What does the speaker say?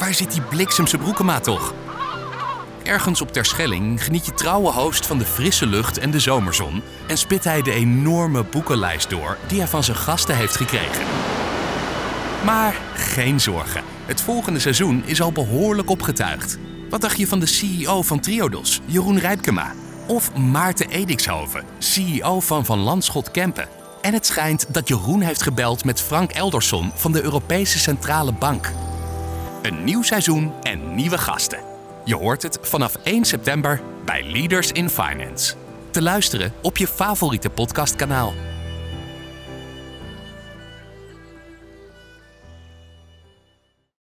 waar zit die bliksemse broekema toch? Ergens op Terschelling geniet je trouwe host van de frisse lucht en de zomerzon en spit hij de enorme boekenlijst door die hij van zijn gasten heeft gekregen. Maar geen zorgen, het volgende seizoen is al behoorlijk opgetuigd. Wat dacht je van de CEO van Triodos, Jeroen Rijpkema? Of Maarten Edikshoven, CEO van Van Landschot Kempen? En het schijnt dat Jeroen heeft gebeld met Frank Elderson van de Europese Centrale Bank. Een nieuw seizoen en nieuwe gasten. Je hoort het vanaf 1 september bij Leaders in Finance. Te luisteren op je favoriete podcastkanaal.